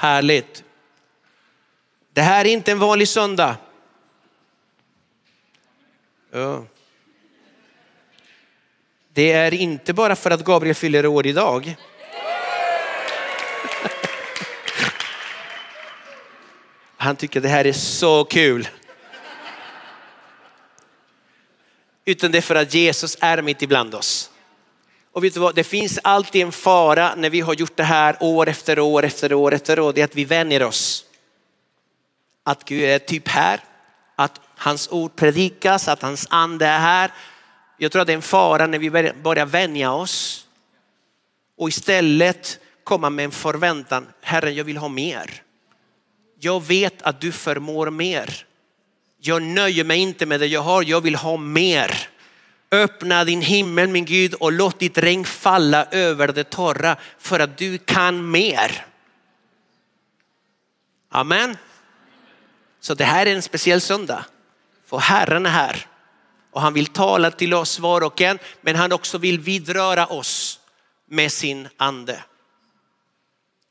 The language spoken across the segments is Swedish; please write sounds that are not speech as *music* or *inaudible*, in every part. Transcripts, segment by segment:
Härligt. Det här är inte en vanlig söndag. Ja. Det är inte bara för att Gabriel fyller år idag. *laughs* Han tycker det här är så kul. Utan det är för att Jesus är mitt ibland oss. Och vet du vad, det finns alltid en fara när vi har gjort det här år efter år efter år efter år. Det är att vi vänjer oss. Att Gud är typ här, att hans ord predikas, att hans ande är här. Jag tror att det är en fara när vi börjar vänja oss och istället komma med en förväntan. Herren, jag vill ha mer. Jag vet att du förmår mer. Jag nöjer mig inte med det jag har, jag vill ha mer. Öppna din himmel min Gud och låt ditt regn falla över det torra för att du kan mer. Amen. Så det här är en speciell söndag. För Herren är här och han vill tala till oss var och en, men han också vill vidröra oss med sin ande.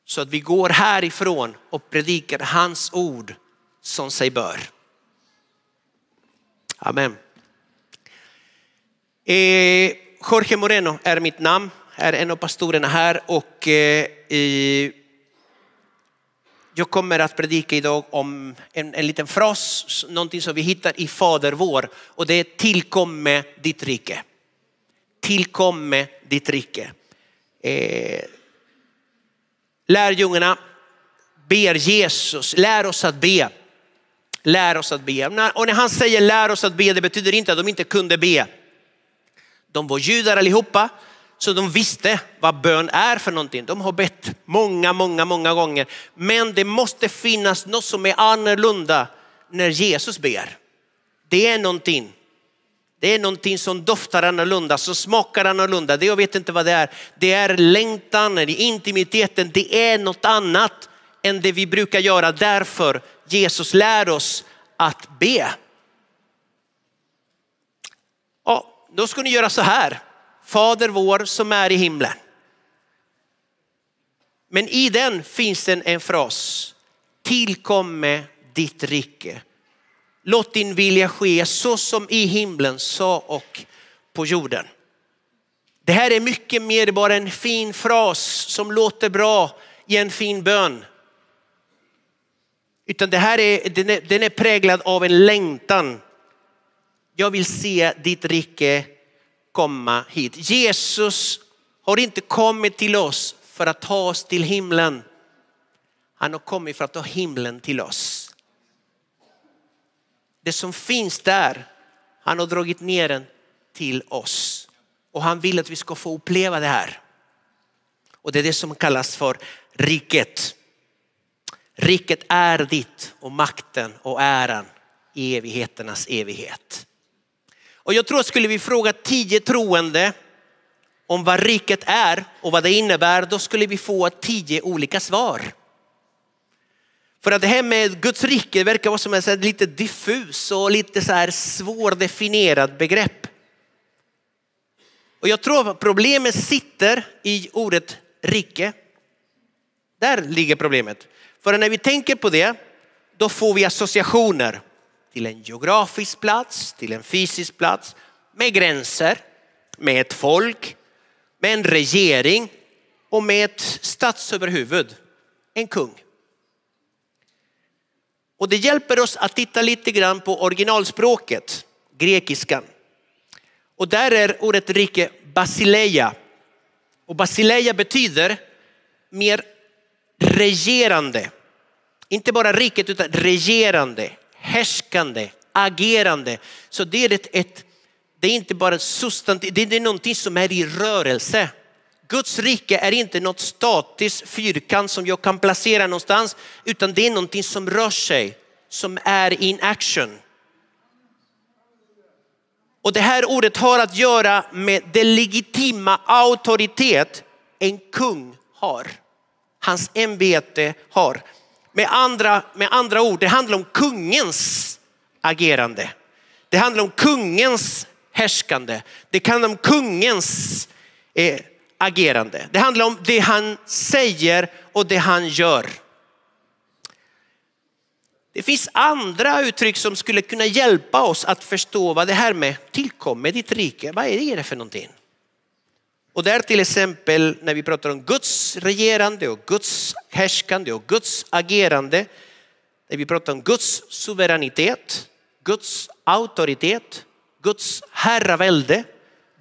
Så att vi går härifrån och predikar hans ord som sig bör. Amen. Eh, Jorge Moreno är mitt namn, är en av pastorerna här och eh, jag kommer att predika idag om en, en liten fras, någonting som vi hittar i Fader vår och det är tillkomme ditt rike. Tillkomme ditt rike. Eh, lärjungarna ber Jesus, lär oss att be. Lär oss att be. Och när han säger lär oss att be, det betyder inte att de inte kunde be. De var judar allihopa, så de visste vad bön är för någonting. De har bett många, många, många gånger. Men det måste finnas något som är annorlunda när Jesus ber. Det är någonting. Det är någonting som doftar annorlunda, som smakar annorlunda. Det jag vet inte vad det är. Det är längtan, det är intimiteten. Det är något annat än det vi brukar göra. Därför Jesus lär oss att be. Ja, då ska ni göra så här. Fader vår som är i himlen. Men i den finns det en fras. Tillkomme ditt rike. Låt din vilja ske så som i himlen så och på jorden. Det här är mycket mer bara en fin fras som låter bra i en fin bön. Utan det här är, den är, den är präglad av en längtan. Jag vill se ditt rike komma hit. Jesus har inte kommit till oss för att ta oss till himlen. Han har kommit för att ta himlen till oss. Det som finns där, han har dragit ner den till oss. Och han vill att vi ska få uppleva det här. Och det är det som kallas för riket. Riket är ditt och makten och äran i evigheternas evighet. Och jag tror att skulle vi fråga tio troende om vad riket är och vad det innebär, då skulle vi få tio olika svar. För att det här med Guds rike verkar vara som ett lite diffus och lite så här svårdefinierat begrepp. Och jag tror att problemet sitter i ordet rike. Där ligger problemet. För när vi tänker på det, då får vi associationer till en geografisk plats, till en fysisk plats med gränser, med ett folk, med en regering och med ett statsöverhuvud, en kung. Och det hjälper oss att titta lite grann på originalspråket, grekiskan. Och där är ordet rike basileia. Och basileia betyder mer regerande. Inte bara riket utan regerande, härskande, agerande. Så det är, ett, ett det är inte bara substantiv, det är någonting som är i rörelse. Guds rike är inte något statiskt fyrkant som jag kan placera någonstans, utan det är någonting som rör sig, som är in action. Och det här ordet har att göra med den legitima auktoritet en kung har. Hans ämbete har. Med andra, med andra ord, det handlar om kungens agerande. Det handlar om kungens härskande. Det handlar om kungens eh, agerande. Det handlar om det han säger och det han gör. Det finns andra uttryck som skulle kunna hjälpa oss att förstå vad det här med tillkommer ditt rike, vad är det för någonting? Och där till exempel när vi pratar om Guds regerande och Guds härskande och Guds agerande. När vi pratar om Guds suveränitet, Guds auktoritet, Guds herravälde,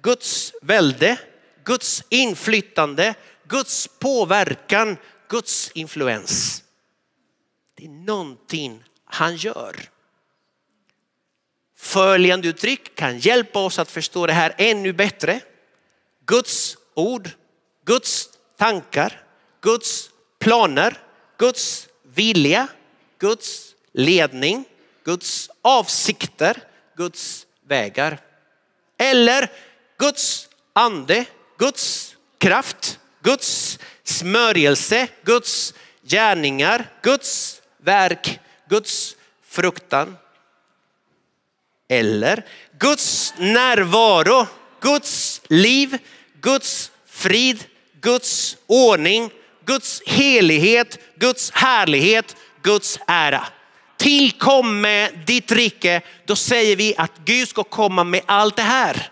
Guds välde, Guds inflytande, Guds påverkan, Guds influens. Det är någonting han gör. Följande uttryck kan hjälpa oss att förstå det här ännu bättre. Guds ord, Guds tankar, Guds planer, Guds vilja, Guds ledning, Guds avsikter, Guds vägar. Eller Guds ande, Guds kraft, Guds smörjelse, Guds gärningar, Guds verk, Guds fruktan. Eller Guds närvaro, Guds liv, Guds frid, Guds ordning, Guds helighet, Guds härlighet, Guds ära. Tillkomme ditt rike, då säger vi att Gud ska komma med allt det här.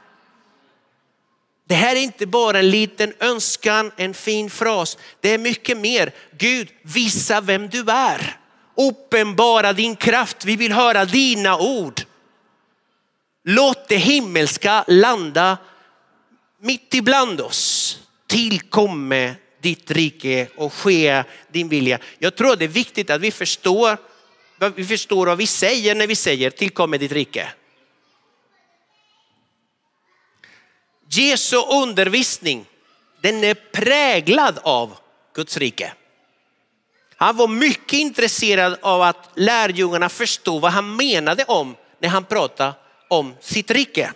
Det här är inte bara en liten önskan, en fin fras. Det är mycket mer. Gud, visa vem du är. Uppenbara din kraft. Vi vill höra dina ord. Låt det himmelska landa mitt ibland oss. Tillkomme ditt rike och ske din vilja. Jag tror det är viktigt att vi förstår, vi förstår vad vi säger när vi säger tillkomme ditt rike. Jesu undervisning, den är präglad av Guds rike. Han var mycket intresserad av att lärjungarna förstod vad han menade om när han pratade om sitt rike.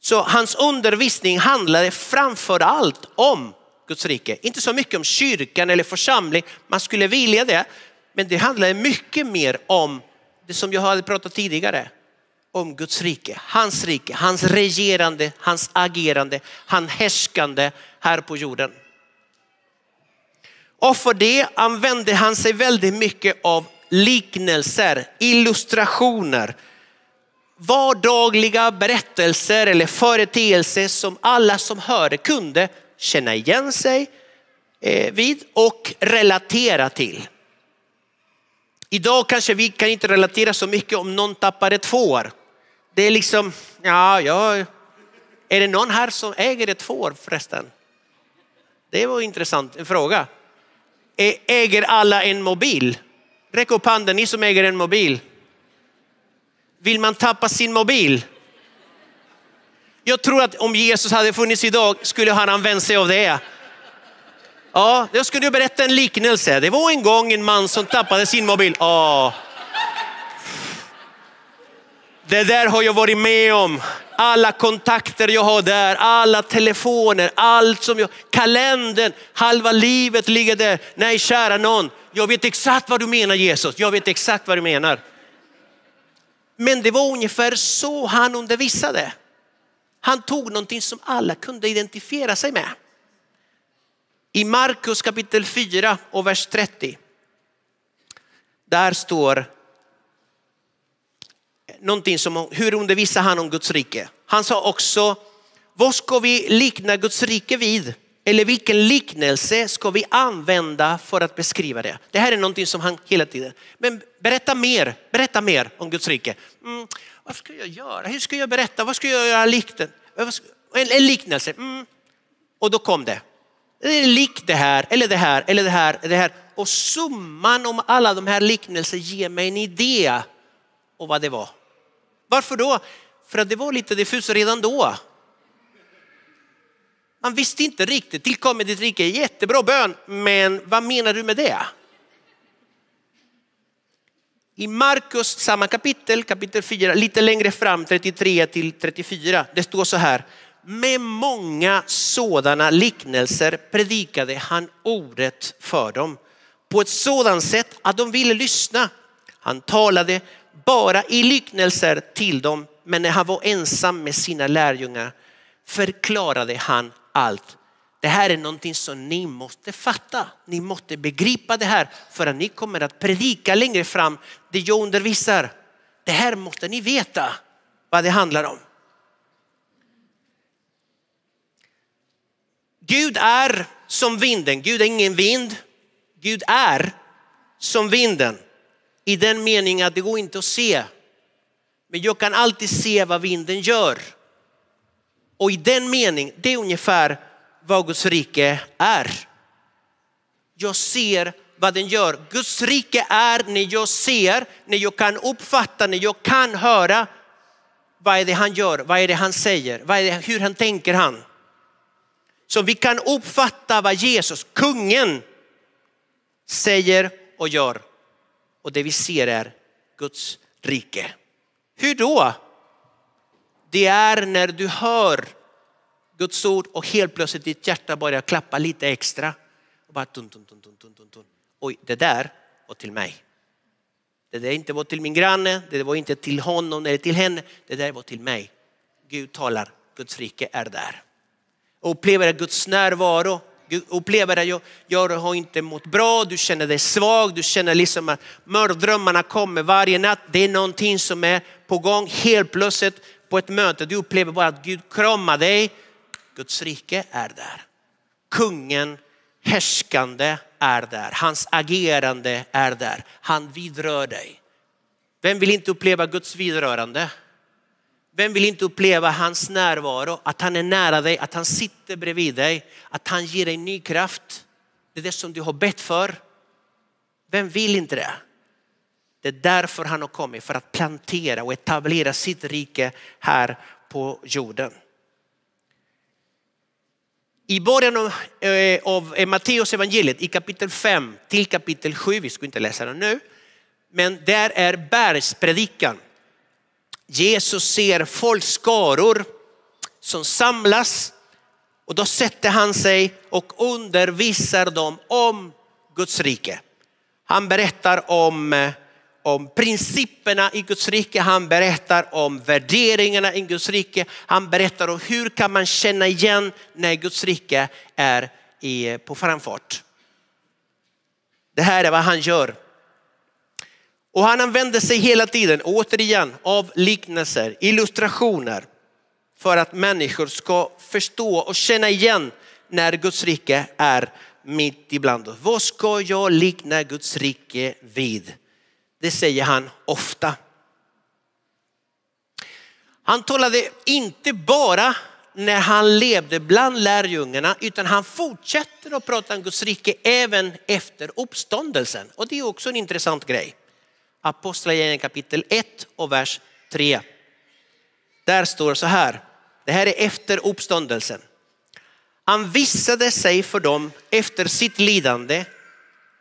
Så hans undervisning handlade framför allt om Guds rike. Inte så mycket om kyrkan eller församling, man skulle vilja det. Men det handlade mycket mer om det som jag hade pratat tidigare om Guds rike, hans rike, hans regerande, hans agerande, hans härskande här på jorden. Och för det använde han sig väldigt mycket av liknelser, illustrationer, vardagliga berättelser eller företeelser som alla som hörde kunde känna igen sig eh, vid och relatera till. Idag kanske vi kan inte relatera så mycket om någon tappar ett får det är liksom, ja, ja, är det någon här som äger ett får förresten? Det var intressant, en fråga. Äger alla en mobil? Räck upp handen, ni som äger en mobil. Vill man tappa sin mobil? Jag tror att om Jesus hade funnits idag skulle han använt sig av det. Ja, jag skulle berätta en liknelse. Det var en gång en man som tappade sin mobil. Ja. Det där har jag varit med om. Alla kontakter jag har där, alla telefoner, allt som jag, kalendern, halva livet ligger där. Nej kära någon, jag vet exakt vad du menar Jesus, jag vet exakt vad du menar. Men det var ungefär så han undervisade. Han tog någonting som alla kunde identifiera sig med. I Markus kapitel 4 och vers 30. Där står någonting som, hur undervisar han om Guds rike? Han sa också, vad ska vi likna Guds rike vid? Eller vilken liknelse ska vi använda för att beskriva det? Det här är någonting som han hela tiden, men berätta mer, berätta mer om Guds rike. Mm, vad ska jag göra? Hur ska jag berätta? Vad ska jag göra likten? En, en liknelse. Mm. Och då kom det. Det är likt det här, eller det här, eller det här, det här. Och summan om alla de här liknelserna ger mig en idé om vad det var. Varför då? För att det var lite diffust redan då. Man visste inte riktigt, tillkommer ditt rike, jättebra bön, men vad menar du med det? I Markus samma kapitel, kapitel 4, lite längre fram, 33 till 34, det står så här. Med många sådana liknelser predikade han ordet för dem på ett sådant sätt att de ville lyssna. Han talade bara i liknelser till dem, men när han var ensam med sina lärjungar förklarade han allt det här är någonting som ni måste fatta. Ni måste begripa det här för att ni kommer att predika längre fram det jag undervisar. Det här måste ni veta vad det handlar om. Gud är som vinden. Gud är ingen vind. Gud är som vinden i den meningen att det går inte att se. Men jag kan alltid se vad vinden gör. Och i den meningen, det är ungefär vad Guds rike är. Jag ser vad den gör. Guds rike är när jag ser, när jag kan uppfatta, när jag kan höra vad är det han gör, vad är det han säger, vad är det, hur han tänker han. Så vi kan uppfatta vad Jesus, kungen, säger och gör. Och det vi ser är Guds rike. Hur då? Det är när du hör Guds ord och helt plötsligt ditt hjärta börjar klappa lite extra. Och bara tun, tun, tun, tun, tun, tun. Oj, det där var till mig. Det där inte var till min granne, det var inte till honom eller till henne. Det där var till mig. Gud talar, Guds rike är där. Och upplever Guds närvaro. Upplever att jag, jag har inte mått bra, du känner dig svag, du känner liksom att mördrömmarna kommer varje natt. Det är någonting som är på gång helt plötsligt på ett möte. Du upplever bara att Gud kramar dig. Guds rike är där. Kungen, härskande är där. Hans agerande är där. Han vidrör dig. Vem vill inte uppleva Guds vidrörande? Vem vill inte uppleva hans närvaro, att han är nära dig, att han sitter bredvid dig, att han ger dig ny kraft. Det är det som du har bett för. Vem vill inte det? Det är därför han har kommit, för att plantera och etablera sitt rike här på jorden. I början av, eh, av eh, Matteus evangeliet i kapitel 5 till kapitel 7, vi ska inte läsa den nu, men där är bergspredikan. Jesus ser folkskaror som samlas och då sätter han sig och undervisar dem om Guds rike. Han berättar om, eh, om principerna i Guds rike, han berättar om värderingarna i Guds rike, han berättar om hur kan man känna igen när Guds rike är i, på framfart. Det här är vad han gör och han använder sig hela tiden, återigen, av liknelser, illustrationer för att människor ska förstå och känna igen när Guds rike är mitt ibland oss. Vad ska jag likna Guds rike vid? Det säger han ofta. Han talade inte bara när han levde bland lärjungarna utan han fortsätter att prata om Guds rike även efter uppståndelsen. Och det är också en intressant grej. Apostlagärningarna kapitel 1 och vers 3. Där står så här, det här är efter uppståndelsen. Han visade sig för dem efter sitt lidande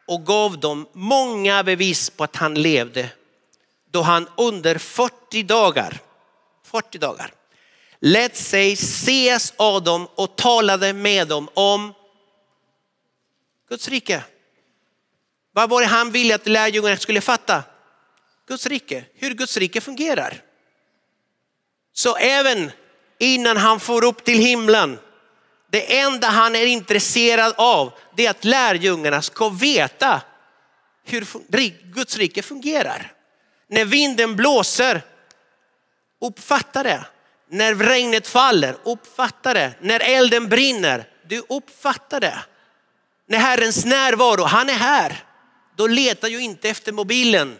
och gav dem många bevis på att han levde då han under 40 dagar, 40 dagar lät sig ses av dem och talade med dem om Guds rike. Vad var det han ville att lärjungarna skulle fatta? Guds rike, hur Guds rike fungerar. Så även innan han får upp till himlen, det enda han är intresserad av det är att lärjungarna ska veta hur Guds rike fungerar. När vinden blåser, uppfatta det. När regnet faller, uppfatta det. När elden brinner, du uppfattar det. När Herrens närvaro, han är här. Då letar jag inte efter mobilen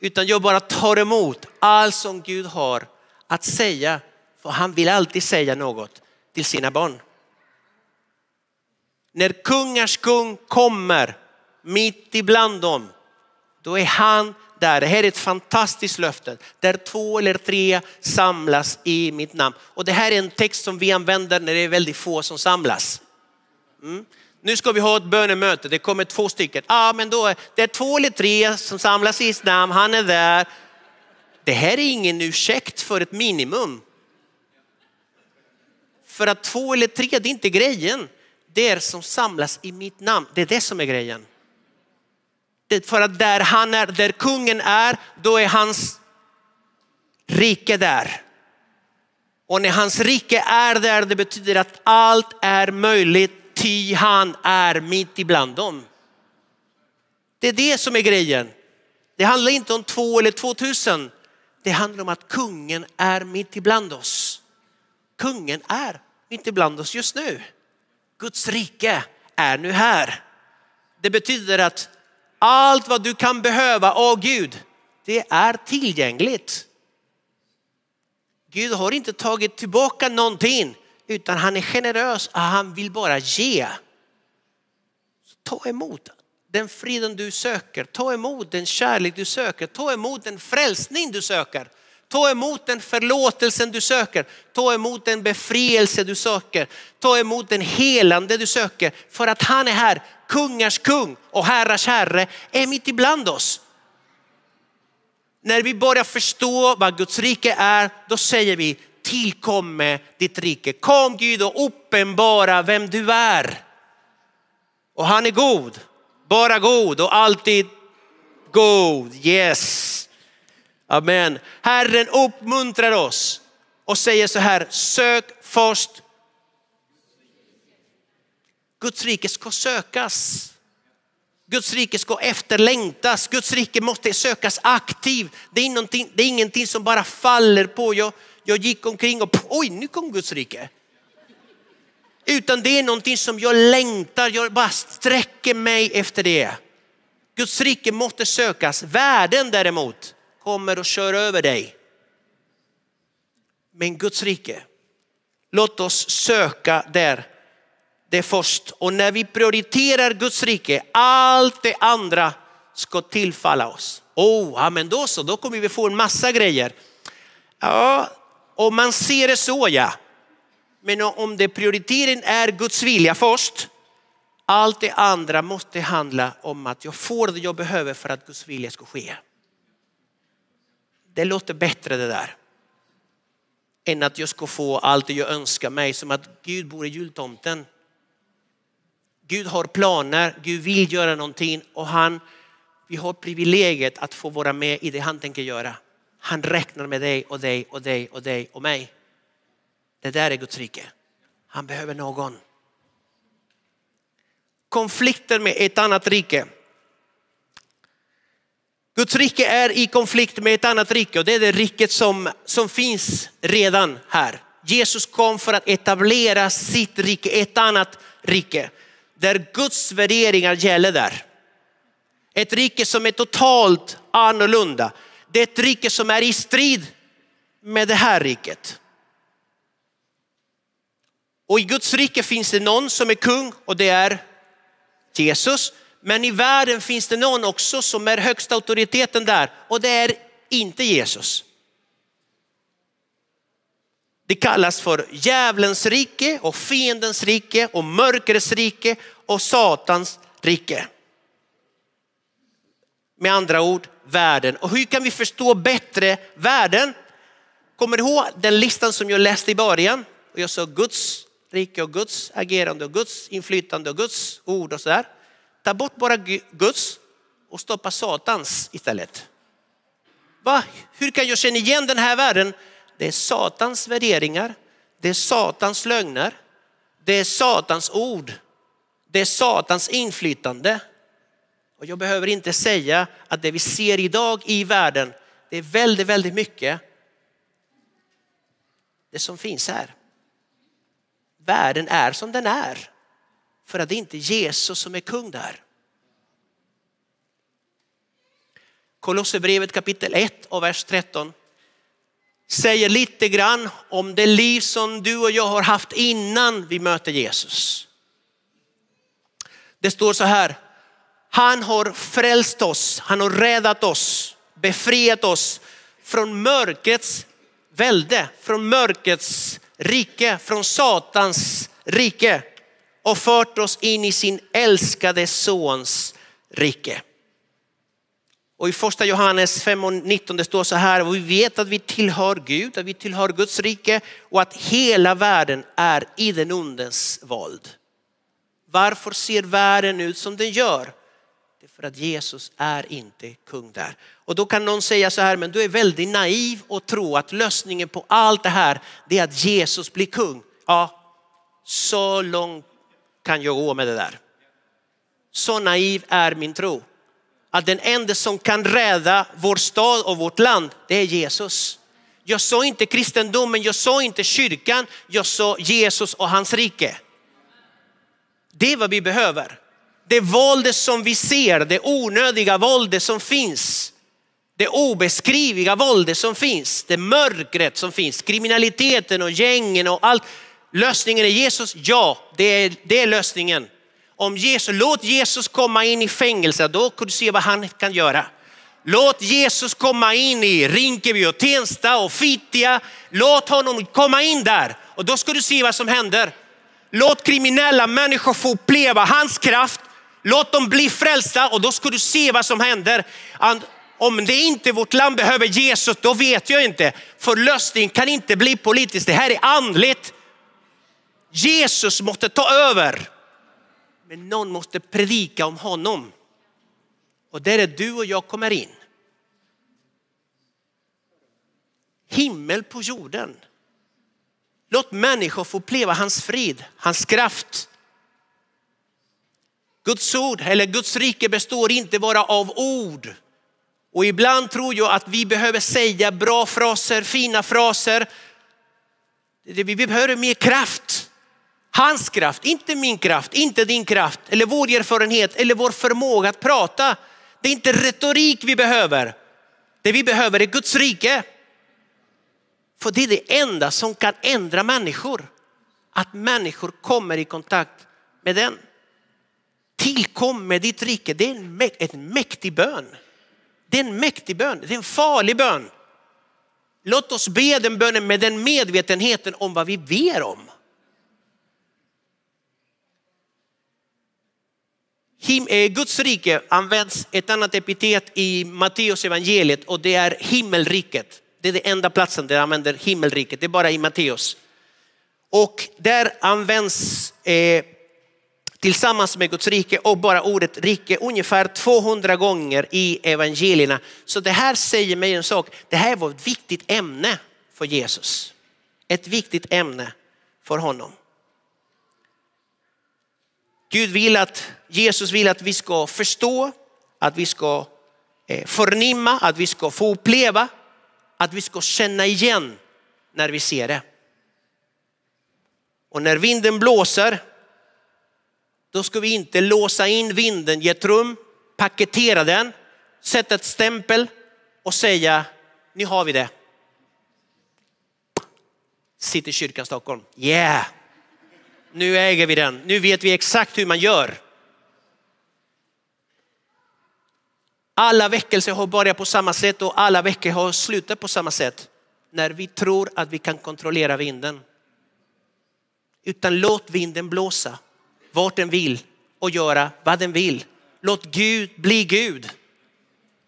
utan jag bara tar emot allt som Gud har att säga. För han vill alltid säga något till sina barn. När kungars kung kommer mitt ibland dem, då är han där. Det här är ett fantastiskt löfte. Där två eller tre samlas i mitt namn. Och det här är en text som vi använder när det är väldigt få som samlas. Mm nu ska vi ha ett bönemöte, det kommer två stycken. Ja, ah, men då är det två eller tre som samlas i hans namn, han är där. Det här är ingen ursäkt för ett minimum. För att två eller tre, det är inte grejen. Det som samlas i mitt namn, det är det som är grejen. Det för att där han är, där kungen är, då är hans rike där. Och när hans rike är där, det betyder att allt är möjligt, ty han är mitt ibland dem. Det är det som är grejen. Det handlar inte om två eller två tusen. Det handlar om att kungen är mitt ibland oss. Kungen är mitt ibland oss just nu. Guds rike är nu här. Det betyder att allt vad du kan behöva av Gud, det är tillgängligt. Gud har inte tagit tillbaka någonting utan han är generös och han vill bara ge. Så ta emot den friden du söker, ta emot den kärlek du söker, ta emot den frälsning du söker. Ta emot den förlåtelsen du söker, ta emot den befrielse du söker, ta emot den helande du söker. För att han är här, kungars kung och herrars herre är mitt ibland oss. När vi börjar förstå vad Guds rike är, då säger vi tillkomme ditt rike. Kom Gud och uppenbara vem du är. Och han är god, bara god och alltid god. Yes. Amen. Herren uppmuntrar oss och säger så här, sök först. Guds rike ska sökas. Guds rike ska efterlängtas. Guds rike måste sökas aktivt. Det är, det är ingenting som bara faller på. Jag, jag gick omkring och oj, nu kom Guds rike. Utan det är någonting som jag längtar, jag bara sträcker mig efter det. Guds rike måste sökas. Världen däremot kommer och kör över dig. Men Guds rike, låt oss söka där det först. Och när vi prioriterar Guds rike, allt det andra ska tillfalla oss. Oh, ja, men då så, då kommer vi få en massa grejer. Ja, om man ser det så ja. Men om det prioriteringen är Guds vilja först, allt det andra måste handla om att jag får det jag behöver för att Guds vilja ska ske. Det låter bättre det där. Än att jag ska få allt det jag önskar mig som att Gud bor i jultomten. Gud har planer, Gud vill göra någonting och han, vi har privilegiet att få vara med i det han tänker göra. Han räknar med dig och dig och dig och dig och mig. Det där är Guds rike. Han behöver någon. Konflikter med ett annat rike. Guds rike är i konflikt med ett annat rike och det är det riket som, som finns redan här. Jesus kom för att etablera sitt rike, ett annat rike där Guds värderingar gäller där. Ett rike som är totalt annorlunda. Det är ett rike som är i strid med det här riket. Och i Guds rike finns det någon som är kung och det är Jesus. Men i världen finns det någon också som är högsta auktoriteten där och det är inte Jesus. Det kallas för djävulens rike och fiendens rike och mörkrets rike och satans rike. Med andra ord världen. Och hur kan vi förstå bättre världen? Kommer du ihåg den listan som jag läste i början? Och jag sa Guds rike och Guds agerande och Guds inflytande och Guds ord och sådär. Ta bort bara Guds och stoppa Satans istället. Va? Hur kan jag känna igen den här världen? Det är Satans värderingar, det är Satans lögner, det är Satans ord, det är Satans inflytande. Och jag behöver inte säga att det vi ser idag i världen, det är väldigt, väldigt mycket det som finns här. Världen är som den är. För att det inte är Jesus som är kung där. Kolosserbrevet kapitel 1 och vers 13 säger lite grann om det liv som du och jag har haft innan vi möter Jesus. Det står så här, han har frälst oss, han har räddat oss, befriat oss från mörkrets välde, från mörkrets rike, från Satans rike och fört oss in i sin älskade sons rike. Och i första Johannes 5 och 19 det står så här, och vi vet att vi tillhör Gud, att vi tillhör Guds rike och att hela världen är i den ondens våld. Varför ser världen ut som den gör? Det är för att Jesus är inte kung där. Och då kan någon säga så här, men du är väldigt naiv och tro att lösningen på allt det här, det är att Jesus blir kung. Ja, så långt kan jag gå med det där. Så naiv är min tro. Att den enda som kan rädda vår stad och vårt land, det är Jesus. Jag sa inte kristendomen, jag sa inte kyrkan, jag sa Jesus och hans rike. Det är vad vi behöver. Det våldet som vi ser, det onödiga våldet som finns, det obeskriviga våldet som finns, det mörkret som finns, kriminaliteten och gängen och allt. Lösningen är Jesus? Ja, det är, det är lösningen. Om Jesus, låt Jesus komma in i fängelse, då kan du se vad han kan göra. Låt Jesus komma in i Rinkeby och Tensta och Fittja. Låt honom komma in där och då ska du se vad som händer. Låt kriminella människor få uppleva hans kraft. Låt dem bli frälsta och då ska du se vad som händer. Om det inte vårt land behöver Jesus, då vet jag inte. För lösningen kan inte bli politiskt. Det här är andligt. Jesus måste ta över. Men någon måste predika om honom. Och där är du och jag kommer in. Himmel på jorden. Låt människor få uppleva hans frid, hans kraft. Guds ord eller Guds rike består inte bara av ord. Och ibland tror jag att vi behöver säga bra fraser, fina fraser. Vi behöver mer kraft. Hans kraft, inte min kraft, inte din kraft eller vår erfarenhet eller vår förmåga att prata. Det är inte retorik vi behöver. Det vi behöver är Guds rike. För det är det enda som kan ändra människor. Att människor kommer i kontakt med den. Tillkom med ditt rike, det är en, en mäktig bön. Det är en mäktig bön, det är en farlig bön. Låt oss be den bönen med den medvetenheten om vad vi ber om. Eh, Guds rike används ett annat epitet i Matteus evangeliet och det är himmelriket. Det är den enda platsen där använder himmelriket, det är bara i Matteus. Och där används eh, tillsammans med Guds rike och bara ordet rike ungefär 200 gånger i evangelierna. Så det här säger mig en sak, det här var ett viktigt ämne för Jesus. Ett viktigt ämne för honom. Gud vill att, Jesus vill att vi ska förstå, att vi ska eh, förnimma, att vi ska få uppleva, att vi ska känna igen när vi ser det. Och när vinden blåser, då ska vi inte låsa in vinden i ett rum, paketera den, sätta ett stämpel och säga, nu har vi det. City kyrkan Stockholm, yeah! Nu äger vi den. Nu vet vi exakt hur man gör. Alla väckelser har börjat på samma sätt och alla veckor har slutat på samma sätt. När vi tror att vi kan kontrollera vinden. Utan låt vinden blåsa vart den vill och göra vad den vill. Låt Gud bli Gud.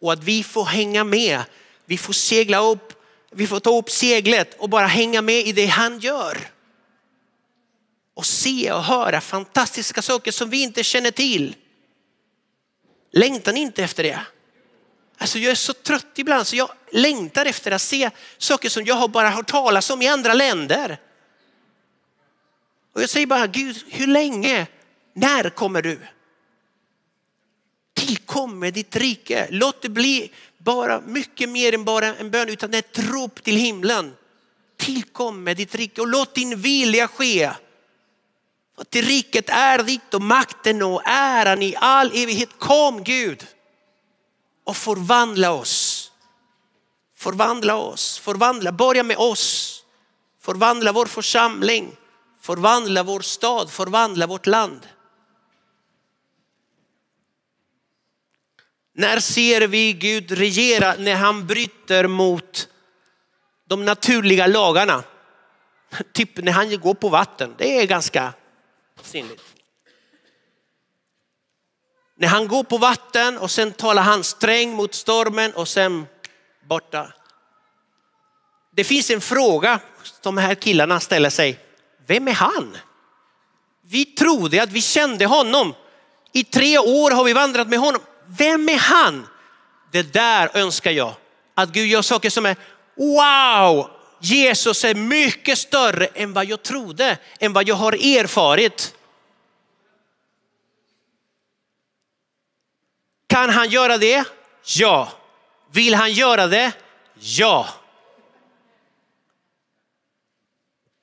Och att vi får hänga med. Vi får segla upp, vi får ta upp seglet och bara hänga med i det han gör och se och höra fantastiska saker som vi inte känner till. Längtar ni inte efter det? Alltså jag är så trött ibland så jag längtar efter att se saker som jag har bara hört talas om i andra länder. Och jag säger bara Gud, hur länge? När kommer du? Tillkom med ditt rike. Låt det bli bara mycket mer än bara en bön utan ett rop till himlen. Tillkom med ditt rike och låt din vilja ske för till riket är ditt och makten och äran i all evighet. Kom Gud och förvandla oss. Förvandla oss, förvandla, börja med oss. Förvandla vår församling, förvandla vår stad, förvandla vårt land. När ser vi Gud regera? När han bryter mot de naturliga lagarna. Typ när han går på vatten. Det är ganska sinnligt. När han går på vatten och sen talar han sträng mot stormen och sen borta. Det finns en fråga som de här killarna ställer sig. Vem är han? Vi trodde att vi kände honom. I tre år har vi vandrat med honom. vem är han? Det där önskar jag. Att Gud gör saker som är wow, Jesus är mycket större än vad jag trodde, än vad jag har erfarit. Kan han göra det? Ja. Vill han göra det? Ja.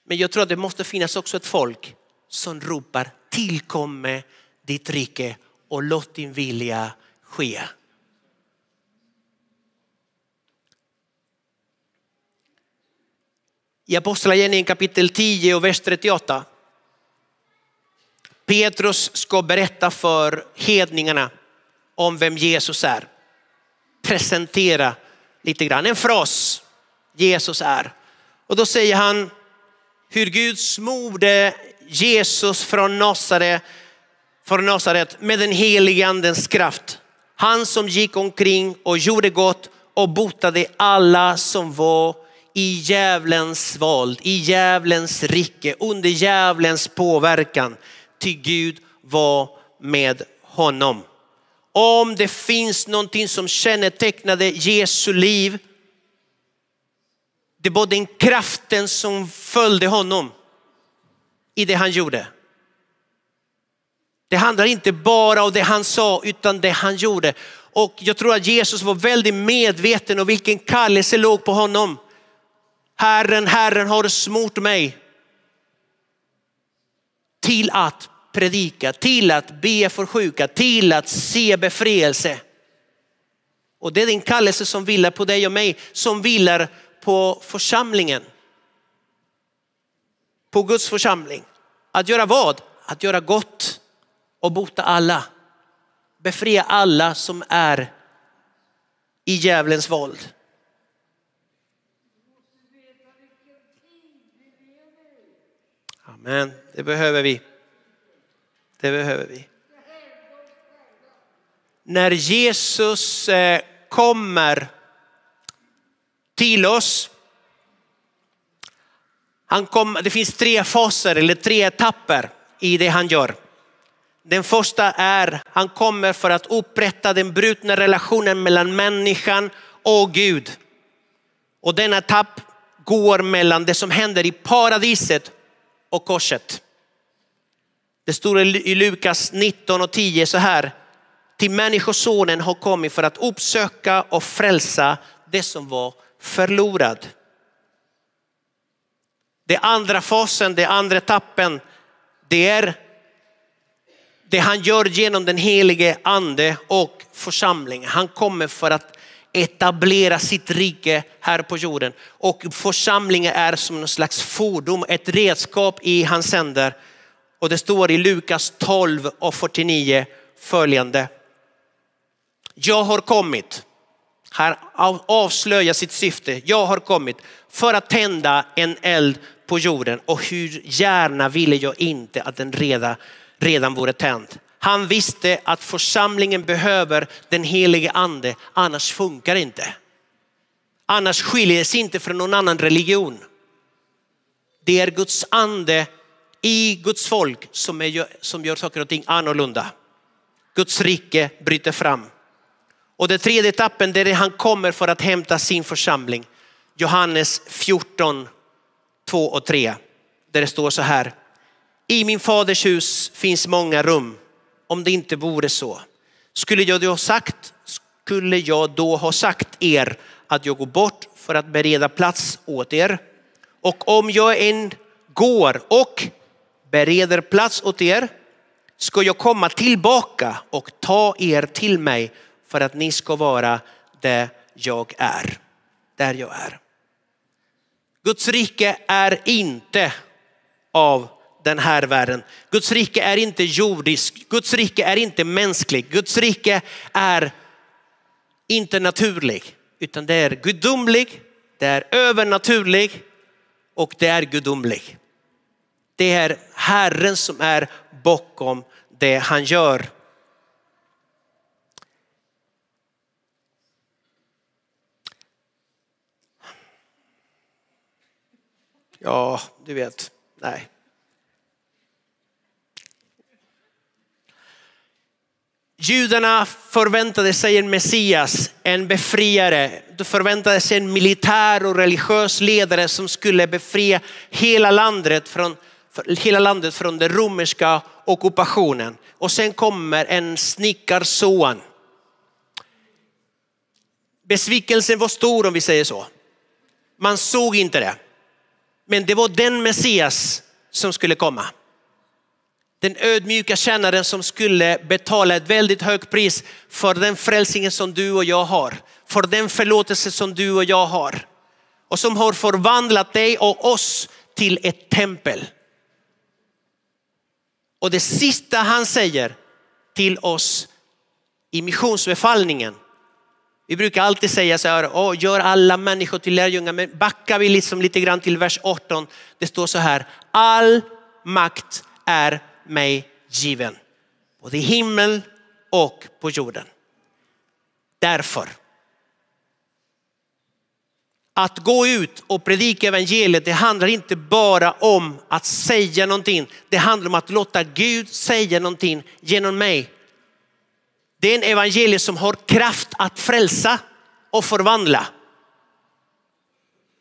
Men jag tror att det måste finnas också ett folk som ropar tillkomme ditt rike och låt din vilja ske. I Apostlagärningarna kapitel 10 och vers 38. Petrus ska berätta för hedningarna om vem Jesus är. Presentera lite grann, en fras Jesus är. Och då säger han hur Gud smorde Jesus från Nasaret, från Nasaret med den helige andens kraft. Han som gick omkring och gjorde gott och botade alla som var i djävulens våld, i djävulens rike, under djävulens påverkan. Till Gud var med honom. Om det finns någonting som kännetecknade Jesu liv, det var den kraften som följde honom i det han gjorde. Det handlar inte bara om det han sa utan det han gjorde. Och jag tror att Jesus var väldigt medveten om vilken kallelse låg på honom. Herren, Herren har smort mig till att predika, till att be för sjuka, till att se befrielse. Och det är din kallelse som vilar på dig och mig, som vilar på församlingen. På Guds församling. Att göra vad? Att göra gott och bota alla. Befria alla som är i djävulens våld. Amen, det behöver vi. Det behöver vi. När Jesus eh, kommer till oss. Han kom, det finns tre faser eller tre etapper i det han gör. Den första är han kommer för att upprätta den brutna relationen mellan människan och Gud. Och denna etapp går mellan det som händer i paradiset och korset. Det står i Lukas 19 och 10 så här. Till människosonen har kommit för att uppsöka och frälsa det som var förlorat. Det andra fasen, det andra etappen, det är det han gör genom den helige ande och församlingen. Han kommer för att etablera sitt rike här på jorden. Och församlingen är som någon slags fordon, ett redskap i hans händer. Och det står i Lukas 12 och 49 följande. Jag har kommit, här avslöjar sitt syfte. Jag har kommit för att tända en eld på jorden och hur gärna ville jag inte att den redan, redan vore tänd. Han visste att församlingen behöver den helige ande, annars funkar det inte. Annars skiljer det sig inte från någon annan religion. Det är Guds ande i Guds folk som, är, som gör saker och ting annorlunda. Guds rike bryter fram. Och den tredje etappen där han kommer för att hämta sin församling. Johannes 14, 2 och 3. Där det står så här. I min faders hus finns många rum om det inte vore så. Skulle jag då sagt, skulle jag då ha sagt er att jag går bort för att bereda plats åt er. Och om jag än går och bereder plats åt er ska jag komma tillbaka och ta er till mig för att ni ska vara där jag är. Där jag är. Guds rike är inte av den här världen. Guds rike är inte jordisk, Guds rike är inte mänsklig. Guds rike är inte naturlig utan det är gudomlig, det är övernaturlig och det är gudomlig. Det är Herren som är bakom det han gör. Ja, du vet, nej. Judarna förväntade sig en Messias, en befriare. De förväntade sig en militär och religiös ledare som skulle befria hela landet från, hela landet från den romerska ockupationen. Och sen kommer en snickarson. Besvikelsen var stor om vi säger så. Man såg inte det. Men det var den Messias som skulle komma. Den ödmjuka tjänaren som skulle betala ett väldigt högt pris för den frälsningen som du och jag har. För den förlåtelse som du och jag har. Och som har förvandlat dig och oss till ett tempel. Och det sista han säger till oss i missionsbefallningen. Vi brukar alltid säga så här, oh, gör alla människor till lärjungar. Men backar vi liksom lite grann till vers 18. Det står så här, all makt är mig given. Både i himmel och på jorden. Därför. Att gå ut och predika evangeliet, det handlar inte bara om att säga någonting. Det handlar om att låta Gud säga någonting genom mig. Det är en evangelium som har kraft att frälsa och förvandla.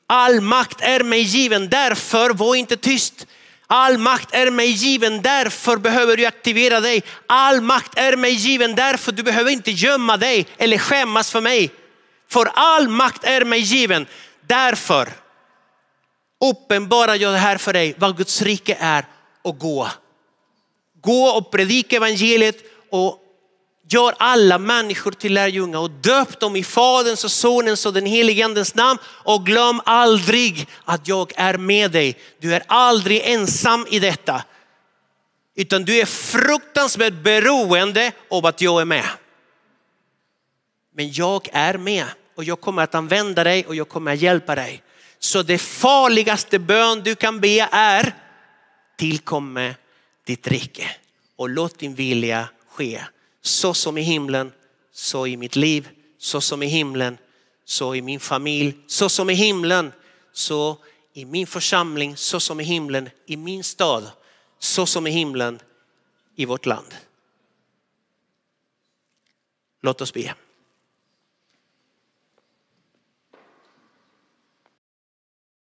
All makt är mig given, därför var inte tyst. All makt är mig given, därför behöver du aktivera dig. All makt är mig given, därför du behöver inte gömma dig eller skämmas för mig. För all makt är mig given, därför uppenbarar jag det här för dig, vad Guds rike är och gå. Gå och predika evangeliet och Gör alla människor till lärjungar och döp dem i Faderns och Sonens och den helige Andens namn. Och glöm aldrig att jag är med dig. Du är aldrig ensam i detta. Utan du är fruktansvärt beroende av att jag är med. Men jag är med och jag kommer att använda dig och jag kommer att hjälpa dig. Så det farligaste bön du kan be är tillkomme ditt rike och låt din vilja ske så som i himlen, så i mitt liv, så som i himlen, så i min familj, så som i himlen, så i min församling, så som i himlen, i min stad, så som i himlen, i vårt land. Låt oss be.